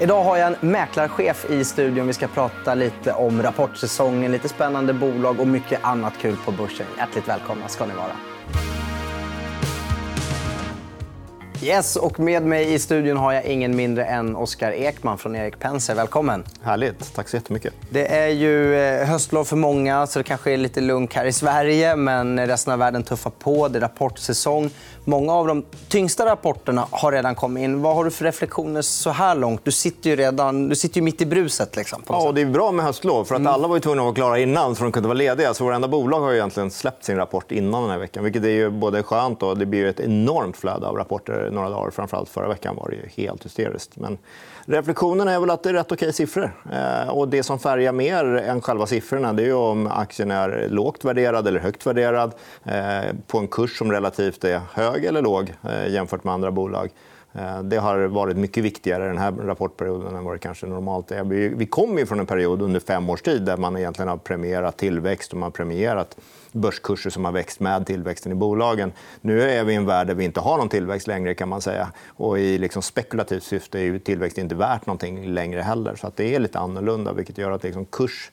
Idag har jag en mäklarchef i studion. Vi ska prata lite om rapportsäsongen, lite spännande bolag och mycket annat kul på börsen. Hjärtligt välkomna ska ni vara. Yes, och med mig i studion har jag ingen mindre än Oskar Ekman från Erik Penser. Välkommen. Härligt. Tack så jättemycket. Det är ju eh, höstlov för många, så det kanske är lite lugnt här i Sverige. Men resten av världen tuffar på. Det är rapportsäsong. Många av de tyngsta rapporterna har redan kommit in. Vad har du för reflektioner så här långt? Du sitter ju, redan, du sitter ju mitt i bruset. Liksom, ja, det är bra med höstlov. För att mm. Alla var ju tvungna att vara klara innan så de kunde vara lediga. Så varenda bolag har ju egentligen släppt sin rapport innan den här veckan. Vilket är ju både skönt och det blir ett enormt flöde av rapporter några dagar. Framförallt förra veckan var det helt hysteriskt. Men reflektionen är väl att det är rätt okej siffror. Eh, och det som färgar mer än själva siffrorna det är om aktien är lågt värderad eller högt värderad eh, på en kurs som relativt är hög eller låg eh, jämfört med andra bolag. Eh, det har varit mycket viktigare den här rapportperioden än vad det kanske normalt är. Vi kommer från en period under fem års tid där man egentligen har premierat tillväxt och man har premierat börskurser som har växt med tillväxten i bolagen. Nu är vi i en värld där vi inte har någon tillväxt längre. kan man säga. Och I liksom spekulativt syfte är tillväxt inte värt någonting längre heller. Så att det är lite annorlunda, vilket gör att liksom kurs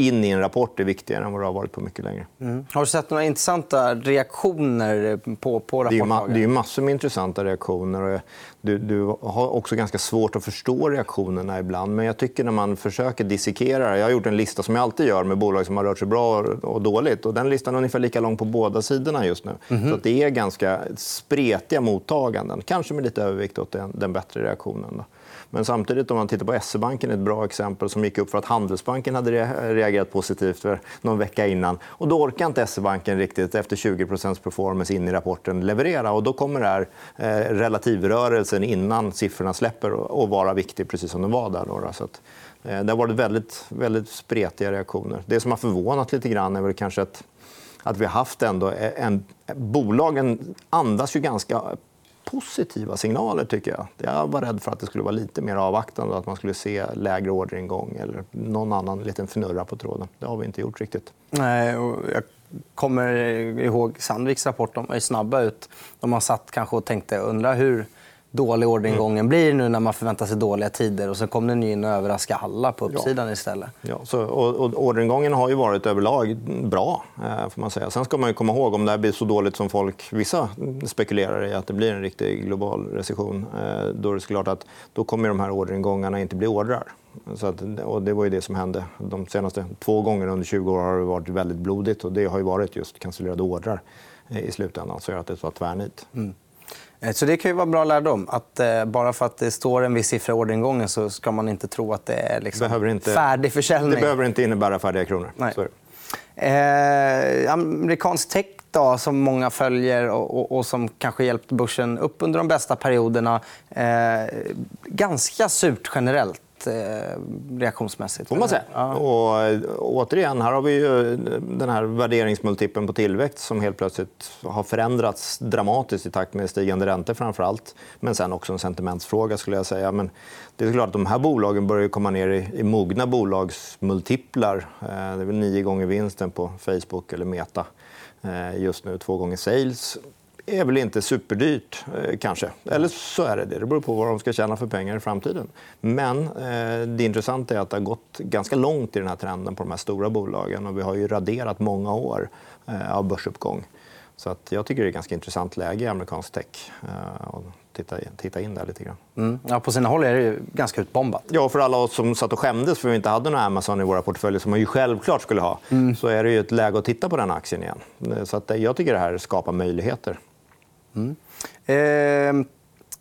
in i en rapport är viktigare än vad det har varit på mycket längre. Mm. Har du sett några intressanta reaktioner på, på rapporten? Det är, massor med intressanta reaktioner. Du, du, har också ganska svårt att förstå reaktionerna ibland. Men jag tycker när man försöker dissekera... Jag har gjort en lista som jag alltid gör med bolag som har rört sig bra och dåligt. Och den listan är ungefär lika lång på båda sidorna just nu. Mm. Så det är ganska spretiga mottaganden. Kanske med lite övervikt åt den, den bättre reaktionen. Då. Men samtidigt, om man tittar på SE-banken, ett bra exempel som gick upp för att Handelsbanken hade reagerat positivt för någon vecka innan. Och då orkar inte SE-banken riktigt efter 20% performance in i rapporten leverera. Och då kommer det här eh, relativrörelsen innan siffrorna släpper att vara viktig, precis som den var där. Då. Så att, eh, det har varit väldigt, väldigt spretiga reaktioner. Det som har förvånat lite grann är väl kanske att att vi har haft ändå eh, en... Bolagen andas ju ganska positiva signaler. tycker Jag Jag var rädd för att det skulle vara lite mer avvaktande att man skulle se lägre orderingång eller någon annan liten fnurra på tråden. Det har vi inte gjort riktigt. Nej, jag kommer ihåg Sandviks rapport. De är snabba ut. De har satt kanske och tänkte undra hur dålig orderingången mm. blir nu när man förväntar sig dåliga tider. Och sen kom den in och överraskade alla på uppsidan ja. istället. Ja, så, och, och orderingången har ju varit överlag bra. Eh, får man säga. Sen ska man komma ihåg om det här blir så dåligt som folk, vissa spekulerar i att det blir en riktig global recession. Eh, då är det klart att då kommer de här orderingångarna inte bli ordrar. Så att, och det var ju det som hände. De senaste två gångerna under 20 år har det varit väldigt blodigt. och Det har ju varit just cancellerade ordrar i slutändan. Så gör att det var tvärnit. Mm. Eh, så det kan ju vara bra lärdom. Att, eh, bara för att det står en viss siffra i orderingången så ska man inte tro att det är liksom behöver inte, färdig försäljning. Det behöver inte innebära färdiga kronor. Nej. Eh, amerikansk tech då, som många följer och, och, och, som kanske hjälpt börsen upp under de bästa perioderna. Eh, ganska surt generellt. Eh, reaktionsmässigt. Får man säga. Ja. Och, eh, återigen, här har vi ju den här värderingsmultipeln på tillväxt som helt plötsligt har förändrats dramatiskt i takt med stigande räntor. Framför allt. Men sen också en sentimentsfråga. skulle jag säga. Men det är klart att de här bolagen börjar komma ner i, i mogna bolagsmultiplar. Eh, det är väl nio gånger vinsten på Facebook eller Meta just nu. Två gånger sales är väl inte superdyrt, eh, kanske. Eller så är det det. Det beror på vad de ska tjäna för pengar i framtiden. Men eh, det intressanta är att det har gått ganska långt i den här trenden på de här stora bolagen. Och vi har ju raderat många år eh, av börsuppgång. Så att jag tycker det är ett ganska intressant läge i amerikansk tech. Titta, titta in där lite grann. Mm. Ja, på sina håll är det ganska utbombat. Ja, för alla oss som satt och skämdes för att vi inte hade någon Amazon i våra portföljer som man ju självklart skulle ha, mm. så är det ju ett läge att titta på den aktien igen. Så att jag tycker det här skapar möjligheter. Mm. Eh,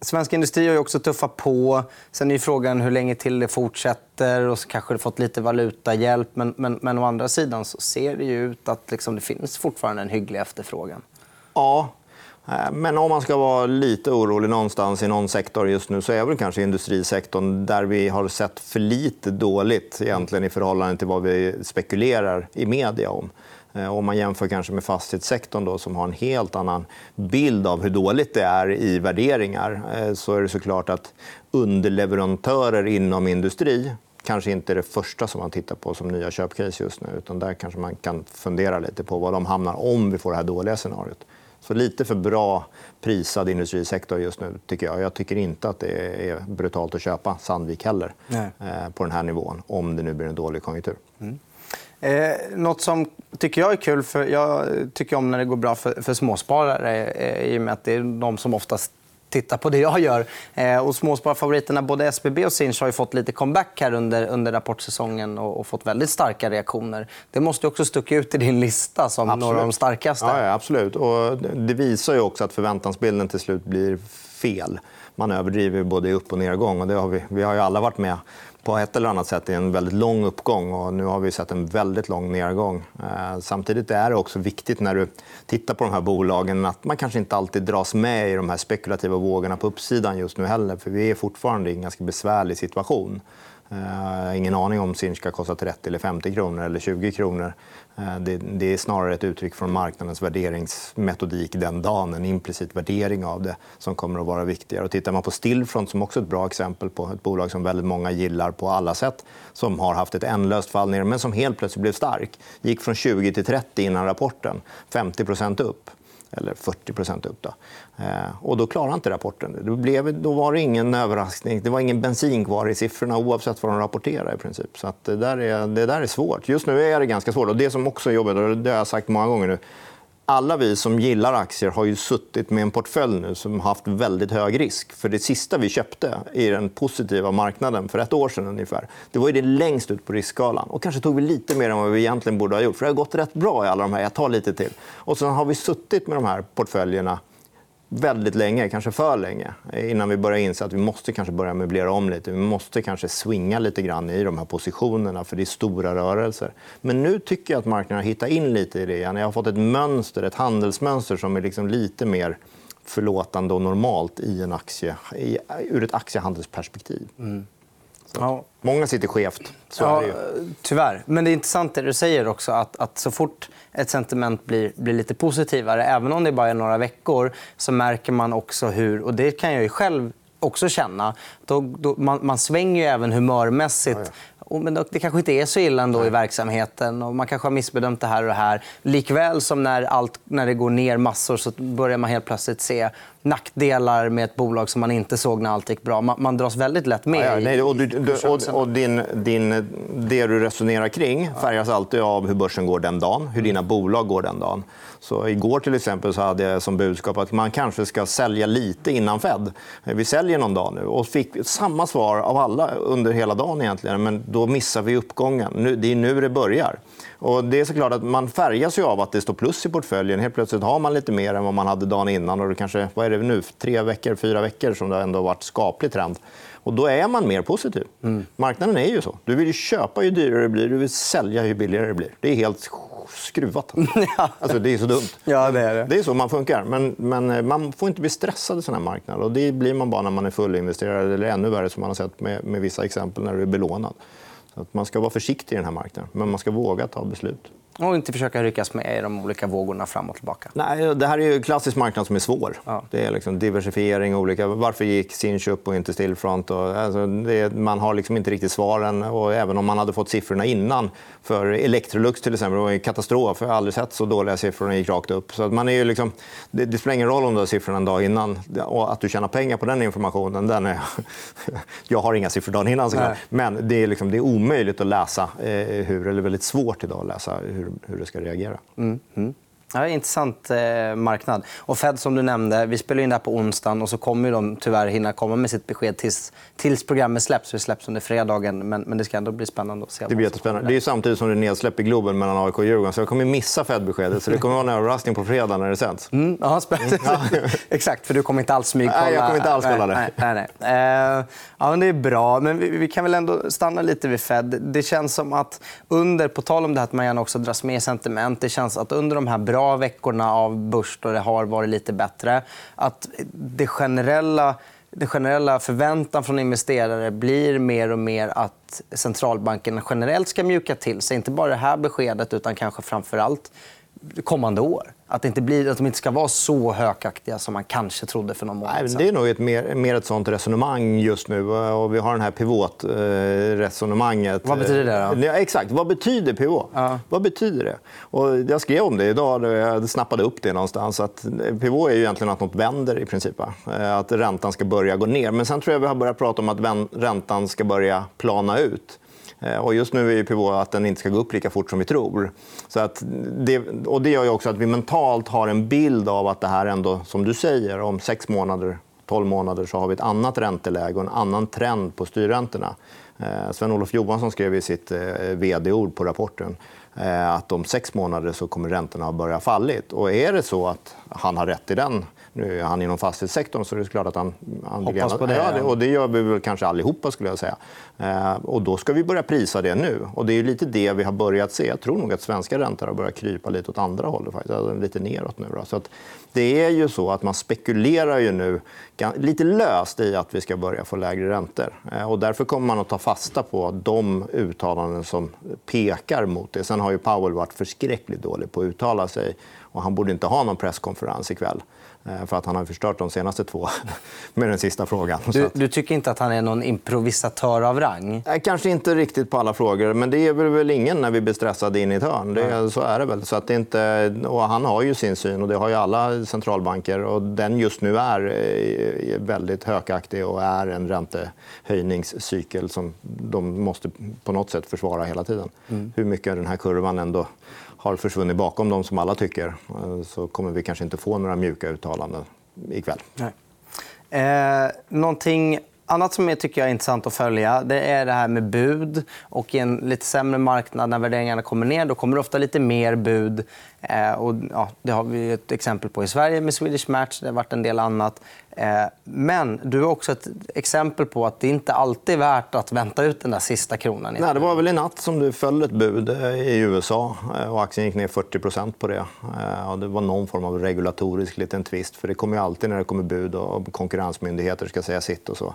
svensk industri har ju också tuffat på. Sen är frågan hur länge till det fortsätter. och så kanske det fått lite valutahjälp. Men, men, men å andra sidan så ser det ju ut att liksom, det finns fortfarande en hygglig efterfrågan. Ja, eh, men om man ska vara lite orolig någonstans i någon sektor just nu så är det kanske industrisektorn där vi har sett för lite dåligt egentligen i förhållande till vad vi spekulerar i media om. Eh, om man jämför kanske med fastighetssektorn då, som har en helt annan bild av hur dåligt det är i värderingar eh, så är det såklart att underleverantörer inom industri kanske inte är det första som man tittar på som nya köpcase just nu. Utan där kanske man kan fundera lite på var de hamnar om vi får det här dåliga scenariot. Så lite för bra prisad industrisektor just nu, tycker jag. Jag tycker inte att det är brutalt att köpa Sandvik heller Nej. Eh, på den här nivån, om det nu blir en dålig konjunktur. Mm. Eh, något som tycker jag är kul, för jag tycker om när det går bra för, för småsparare eh, i och med att det är de som oftast tittar på det jag gör. Eh, och småsparfavoriterna både SBB och Sinch har fått lite comeback här under, under rapportsäsongen och, och, fått väldigt starka reaktioner. Det måste också stucka ut i din lista som absolut. några av de starkaste. Ja, ja, absolut. Och det visar ju också att förväntansbilden till slut blir fel. Man överdriver både i upp och nedgång. Och det har vi, vi har ju alla varit med på ett eller annat sätt i en väldigt lång uppgång. och Nu har vi sett en väldigt lång nedgång. Eh, samtidigt är det också viktigt när du tittar på de här bolagen att man kanske inte alltid dras med i de här spekulativa vågorna på uppsidan just nu heller. För vi är fortfarande i en ganska besvärlig situation. Jag har ingen aning om Sinch ska kosta 30 eller 50 kronor eller 20 kronor. Eh, det, är snarare ett uttryck från marknadens värderingsmetodik den dagen. En implicit värdering av det som kommer att vara viktigare. Och tittar man på Stillfront, som också är ett bra exempel på ett bolag som väldigt många gillar på alla sätt som har haft ett ändlöst fall ner, men som helt plötsligt blev stark. gick från 20 till 30 innan rapporten. 50% upp eller 40 upp. Då. Eh, och då klarade inte rapporten. Det blev, då var det ingen överraskning. Det var ingen bensin kvar i siffrorna oavsett vad de rapporterade. I princip. Så att det, där är, det där är svårt. Just nu är det ganska svårt. Och det som också är jobbigt, och det har jag sagt många gånger nu alla vi som gillar aktier har ju suttit med en portfölj nu som har haft väldigt hög risk. För Det sista vi köpte i den positiva marknaden för ett år sedan ungefär, det var ju det längst ut på riskskalan. Och kanske tog vi lite mer än vad vi egentligen borde ha gjort. För Det har gått rätt bra i alla de här. Jag tar lite till. Och sen har vi suttit med de här portföljerna väldigt länge, kanske för länge innan vi börjar inse att vi måste kanske börja möblera om lite. Vi måste kanske swinga lite grann i de här positionerna, för det är stora rörelser. Men nu tycker jag att marknaden har hittat in lite i det igen. Jag har fått ett mönster, ett handelsmönster som är liksom lite mer förlåtande och normalt i en aktie, i, ur ett aktiehandelsperspektiv. Mm. Ja. Många sitter skevt. Så ja, Tyvärr. Men det är intressant det du säger också. Att, att så fort ett sentiment blir, blir lite positivare, även om det bara är några veckor, så märker man också hur... och Det kan jag ju själv också känna. Då, då, man, man svänger ju även humörmässigt. Ja, ja men det kanske inte är så illa ändå i verksamheten. Och man kanske har missbedömt det här och det här. Likväl som när, allt, när det går ner massor så börjar man helt plötsligt se nackdelar med ett bolag som man inte såg när allt gick bra. Man, man dras väldigt lätt med. Ja, ja, nej, och, du, och, och din, din, det du resonerar kring färgas alltid av hur börsen går den dagen, hur dina bolag går den dagen. Så igår till exempel så hade jag som budskap att man kanske ska sälja lite innan Fed. Vi säljer någon dag nu. och fick samma svar av alla under hela dagen. egentligen. Men då missar vi uppgången. Det är nu det börjar. Och det är såklart att Man färgas ju av att det står plus i portföljen. Helt plötsligt har man lite mer än vad man hade dagen innan. Och det kanske, vad är det nu? Tre veckor, fyra veckor som det ändå har varit skaplig trend. Och då är man mer positiv. Mm. Marknaden är ju så. Du vill ju köpa ju dyrare det blir, du vill sälja ju billigare det blir. Det är helt skruvat. Alltså, det är så dumt. Ja, det, är det. det är så man funkar. Men, men eh, man får inte bli stressad i såna här marknader. Och det blir man bara när man är fullinvesterad eller ännu värre som man har sett med, med vissa exempel när du är belånad. Så att man ska vara försiktig i den här marknaden, men man ska våga ta beslut. Och inte försöka ryckas med i de olika vågorna fram och tillbaka. Nej, det här är en klassisk marknad som är svår. Ja. Det är liksom diversifiering. Olika... Varför gick Sinch upp och inte Stillfront? Och... Alltså, det... Man har liksom inte riktigt svaren. Och även om man hade fått siffrorna innan för Electrolux till exempel, det var en katastrof. Jag har aldrig sett så dåliga siffror. De gick rakt upp. Så att man är liksom... det... det spelar ingen roll om du har siffrorna en dag innan. Och att du tjänar pengar på den informationen, den är... jag har inga siffror dagen innan. Men det är, liksom... det är omöjligt att läsa eh, hur, eller väldigt svårt idag att läsa hur, hur det ska reagera. Mm. Mm. Ja, intressant eh, marknad. Och Fed, som du nämnde, vi spelar in det här på onsdagen och så kommer de tyvärr hinna komma med sitt besked tills, tills programmet släpps. Det släpps under fredagen, men, men det ska ändå bli spännande att se. Det blir jättespännande. Det är samtidigt som det är nedsläpp i Globen mellan AIK och Djurgården. Så jag kommer missa Fed-beskedet. Så det kommer vara en överraskning på fredag när det sänds. Mm, ja, spännande. Mm. Exakt, för du kommer inte alls smygkolla. Nej, jag kommer inte alls kolla det. Nej, nej, nej. Eh, ja, men det är bra. Men vi, vi, kan väl ändå stanna lite vid Fed. Det känns som att under, på tal om det här att man gärna också dras med i sentiment, det känns att under de här bra bra veckorna av börs då det har varit lite bättre. Att det generella, det generella förväntan från investerare blir mer och mer att centralbankerna generellt ska mjuka till sig. Inte bara det här beskedet, utan kanske framför allt kommande år? Att, det inte blir, att de inte ska vara så hökaktiga som man kanske trodde för någon månad sedan? Det är nog ett mer, mer ett sånt resonemang just nu. Och vi har det här pivotresonemanget. Vad betyder det? Då? Ja, exakt. Vad betyder pivot? Ja. Vad betyder det? Och jag skrev om det idag. Jag snappade upp det någonstans. Att pivot är ju egentligen att nåt vänder i princip. Att räntan ska börja gå ner. Men sen tror jag vi har börjat prata om att räntan ska börja plana ut. Eh, och just nu är pivot att den inte ska gå upp lika fort som vi tror. Så att det, och det gör ju också att vi mentalt har en bild av att det här ändå, som du säger, om sex månader 12 månader så har vi ett annat ränteläge och en annan trend på styrräntorna. Eh, Sven-Olof Johansson skrev i sitt eh, vd-ord på rapporten att om sex månader så kommer räntorna att börja fallit. Och är det så att han har rätt i den nu är han inom fastighetssektorn, så det är klart att han... han Hoppas på det. Ja, och det gör vi väl kanske allihopa. Skulle jag säga. Eh, och då ska vi börja prisa det nu. Och det är lite det vi har börjat se. Jag tror nog att svenska räntor har börjat krypa lite åt andra hållet. Faktiskt. Alltså, lite neråt nu. Då. Så att det är ju så att man spekulerar ju nu lite löst i att vi ska börja få lägre räntor. Eh, och därför kommer man att ta fasta på de uttalanden som pekar mot det. Sen har ju Powell varit förskräckligt dålig på att uttala sig. Och han borde inte ha någon presskonferens ikväll. Eh, för att han har förstört de senaste två med den sista frågan. Du, du, tycker inte att han är någon improvisatör av rang? Kanske inte riktigt på alla frågor, men det är väl ingen när vi blir stressade in i ett hörn. Det, så är det väl. Så att det inte, och han har ju sin syn, och det har ju alla centralbanker. Och den just nu är eh, väldigt hökaktig och är en räntehöjningscykel som de måste på något sätt försvara hela tiden. Mm. Hur mycket den här kurvan ändå har försvunnit bakom dem som alla tycker eh, så kommer vi kanske inte få några mjuka uttalanden ikväll. Nej. Eh, någonting annat som jag tycker är intressant att följa det är det här med bud. Och I en lite sämre marknad, när värderingarna kommer ner, då kommer det ofta lite mer bud. Eh, och, ja, det har vi ett exempel på i Sverige med Swedish Match. Det har varit en del annat. Eh, men du har också ett exempel på att det inte alltid är värt att vänta ut den där sista kronan. Nej, det var väl i natt som det föll ett bud eh, i USA. Eh, och aktien gick ner 40% på det. Eh, och det var någon form av regulatorisk liten twist. För det kommer ju alltid när det kommer bud och konkurrensmyndigheter ska säga sitt. och så.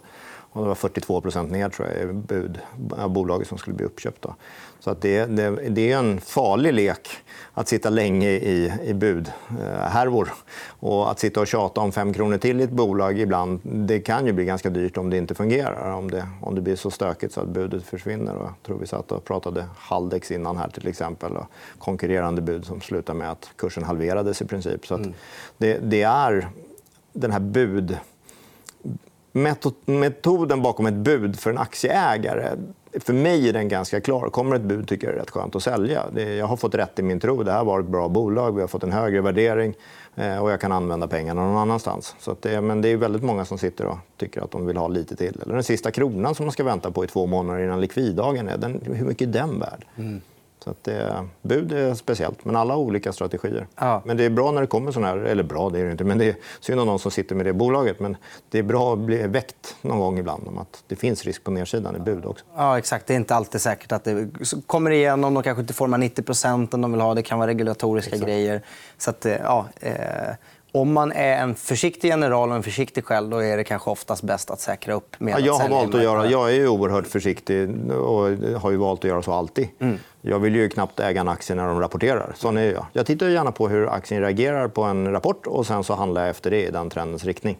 Och det var 42% ner tror jag, i bud av bolaget som skulle bli uppköpt. Då. Så att det, det, det, är en farlig lek att sitta länge i, i budhärvor. Och att sitta och tjata om fem kronor till i ett bolag ibland det kan ju bli ganska dyrt om det inte fungerar. Om det, om det blir så stökigt så att budet försvinner. Och jag tror vi satt och pratade Haldex innan här till exempel. Och konkurrerande bud som slutar med att kursen halverades i princip. Så mm. det, det är den här bud metoden bakom ett bud för en aktieägare för mig är den ganska klar. Kommer ett bud tycker jag det är rätt skönt att sälja. Jag har fått rätt i min tro. Det här var ett bra bolag. Vi har fått en högre värdering eh, och jag kan använda pengarna någon annanstans. Så det, men det är väldigt många som sitter och tycker att de vill ha lite till. Eller den sista kronan som man ska vänta på i två månader innan likviddagen är. Den, hur mycket är den värd? Mm. Så att det, bud är speciellt, men alla har olika strategier. Ja. Men det är bra när det kommer såna här... Eller bra, det är det inte. Men det är synd om någon som sitter med det bolaget. Men det är bra att bli väckt någon gång ibland om att det finns risk på nedsidan i bud också. Ja, exakt. Det är inte alltid säkert att det kommer igenom. De kanske inte får de 90% de vill ha. Det kan vara regulatoriska exakt. grejer. Så att, eh, ja, eh om man är en försiktig general och en försiktig själv då är det kanske oftast bäst att säkra upp. Med ja, jag, har valt att göra, jag är oerhört försiktig och har ju valt att göra så alltid. Mm. Jag vill ju knappt äga en aktie när de rapporterar. Sån är jag. jag tittar gärna på hur aktien reagerar på en rapport och sen så handlar jag efter det i den trendens riktning.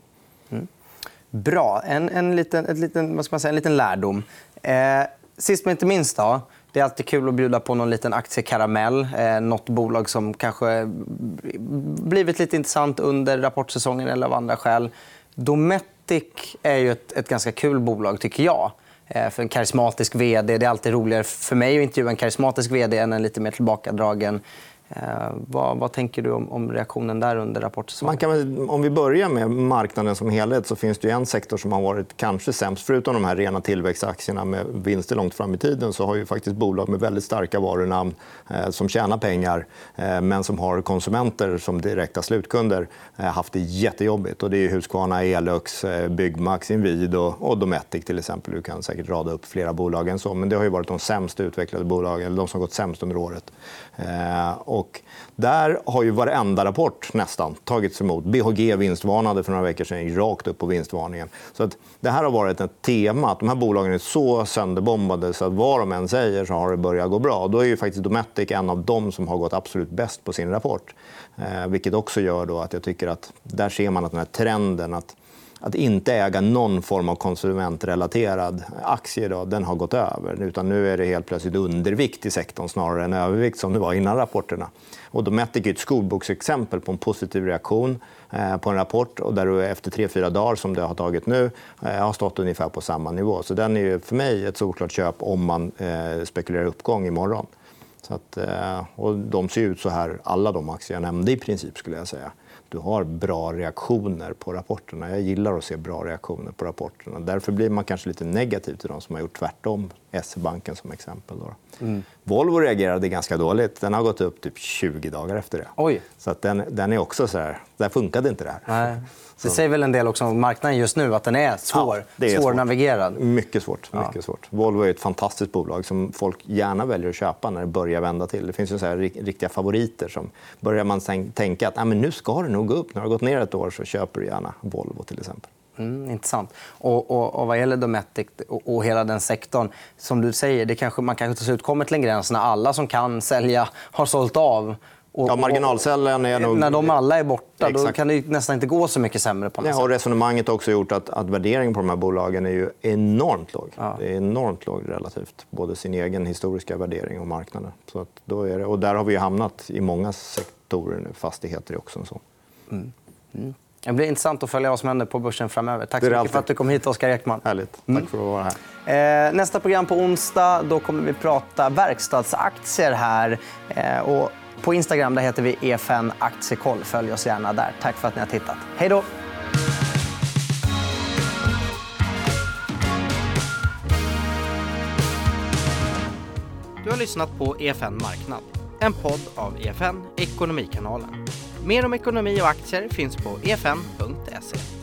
Mm. Bra. En, en, liten, ett liten, vad ska man säga, en liten lärdom. Eh, sist men inte minst. Då, det är alltid kul att bjuda på någon liten aktiekaramell. Eh, något bolag som kanske blivit lite intressant under rapportsäsongen eller av andra skäl. Dometic är ju ett, ett ganska kul bolag, tycker jag. Eh, för en karismatisk vd. Det är alltid roligare för mig att intervjua en karismatisk vd än en lite mer tillbakadragen Eh, vad, vad, tänker du om, om, reaktionen där under rapportsäsongen? kan, om vi börjar med marknaden som helhet så finns det en sektor som har varit kanske sämst. Förutom de här rena tillväxtaktierna med vinster långt fram i tiden så har ju faktiskt bolag med väldigt starka varunamn eh, som tjänar pengar eh, men som har konsumenter som direkta slutkunder eh, haft det jättejobbigt. Och det är Husqvarna, Elux, eh, Byggmax, Inwido och, Dometic till exempel. Du kan säkert rada upp flera bolag än så. Men det har ju varit de sämst utvecklade bolagen, eller de som gått sämst under året. Eh, och där har ju varenda rapport nästan tagits emot. BHG vinstvarnade för några veckor sedan, rakt upp på vinstvarningen. Så att det här har varit ett tema. att De här bolagen är så sönderbombade så att vad de än säger så har det börjat gå bra. Då är ju faktiskt Dometic en av dem som har gått absolut bäst på sin rapport. Eh, vilket också gör då att jag tycker att där ser man att den här trenden att att inte äga någon form av konsumentrelaterad aktie då, den har gått över. Utan nu är det helt plötsligt undervikt i sektorn snarare än övervikt som det var innan rapporterna. Och Dometic är ett skolboksexempel på en positiv reaktion eh, på en rapport och där du efter tre, fyra dagar som det har tagit nu eh, har stått ungefär på samma nivå. Så den är för mig ett solklart köp om man eh, spekulerar uppgång imorgon. Så att, och de ser ut så här, alla de aktier jag nämnde i princip. skulle jag säga du har bra reaktioner på rapporterna. Jag gillar att se bra reaktioner på rapporterna. Därför blir man kanske lite negativ till de som har gjort tvärtom. SE-banken som exempel. Då. Mm. Volvo reagerade ganska dåligt. Den har gått upp typ 20 dagar efter det. Oj. Så den, den är också så här... Där funkade inte det här. Nej. Det säger väl en del också om marknaden just nu, att den är svår. Ja, det är svårnavigerad. Mycket svårt. Mycket ja. svårt. Volvo är ett fantastiskt bolag som folk gärna väljer att köpa när det börjar vända till. Det finns ju så här riktiga favoriter. som Börjar man tänka att men nu ska det nog gå upp, när det har gått ner ett år så köper du gärna Volvo till exempel. Mm, intressant. Och, och, och vad gäller Dometic och, och, hela den sektorn, som du säger, det kanske, man kanske till slut kommer till en gräns när alla som kan sälja har sålt av. Och, ja, marginalcellen är nog... När de alla är borta Exakt. då kan det nästan inte gå så mycket sämre. på något och Resonemanget har också gjort att, att värderingen på de här bolagen är ju enormt låg. Ja. Det är enormt låg relativt både sin egen historiska värdering och marknaden. Så att då är det, och där har vi hamnat i många sektorer nu. Fastigheter är också en sån. Mm. Mm. Det blir intressant att följa vad som händer på börsen framöver. Tack så mycket för att du kom hit, Oskar Ekman. Härligt. Mm. Tack för att vara här. Eh, nästa program på onsdag då kommer vi prata verkstadsaktier här. Eh, och på Instagram där heter vi EFN Aktiekoll. Följ oss gärna där. Tack för att ni har tittat. Hej då! Du har lyssnat på EFN Marknad, en podd av EFN Ekonomikanalen. Mer om ekonomi och aktier finns på efn.se.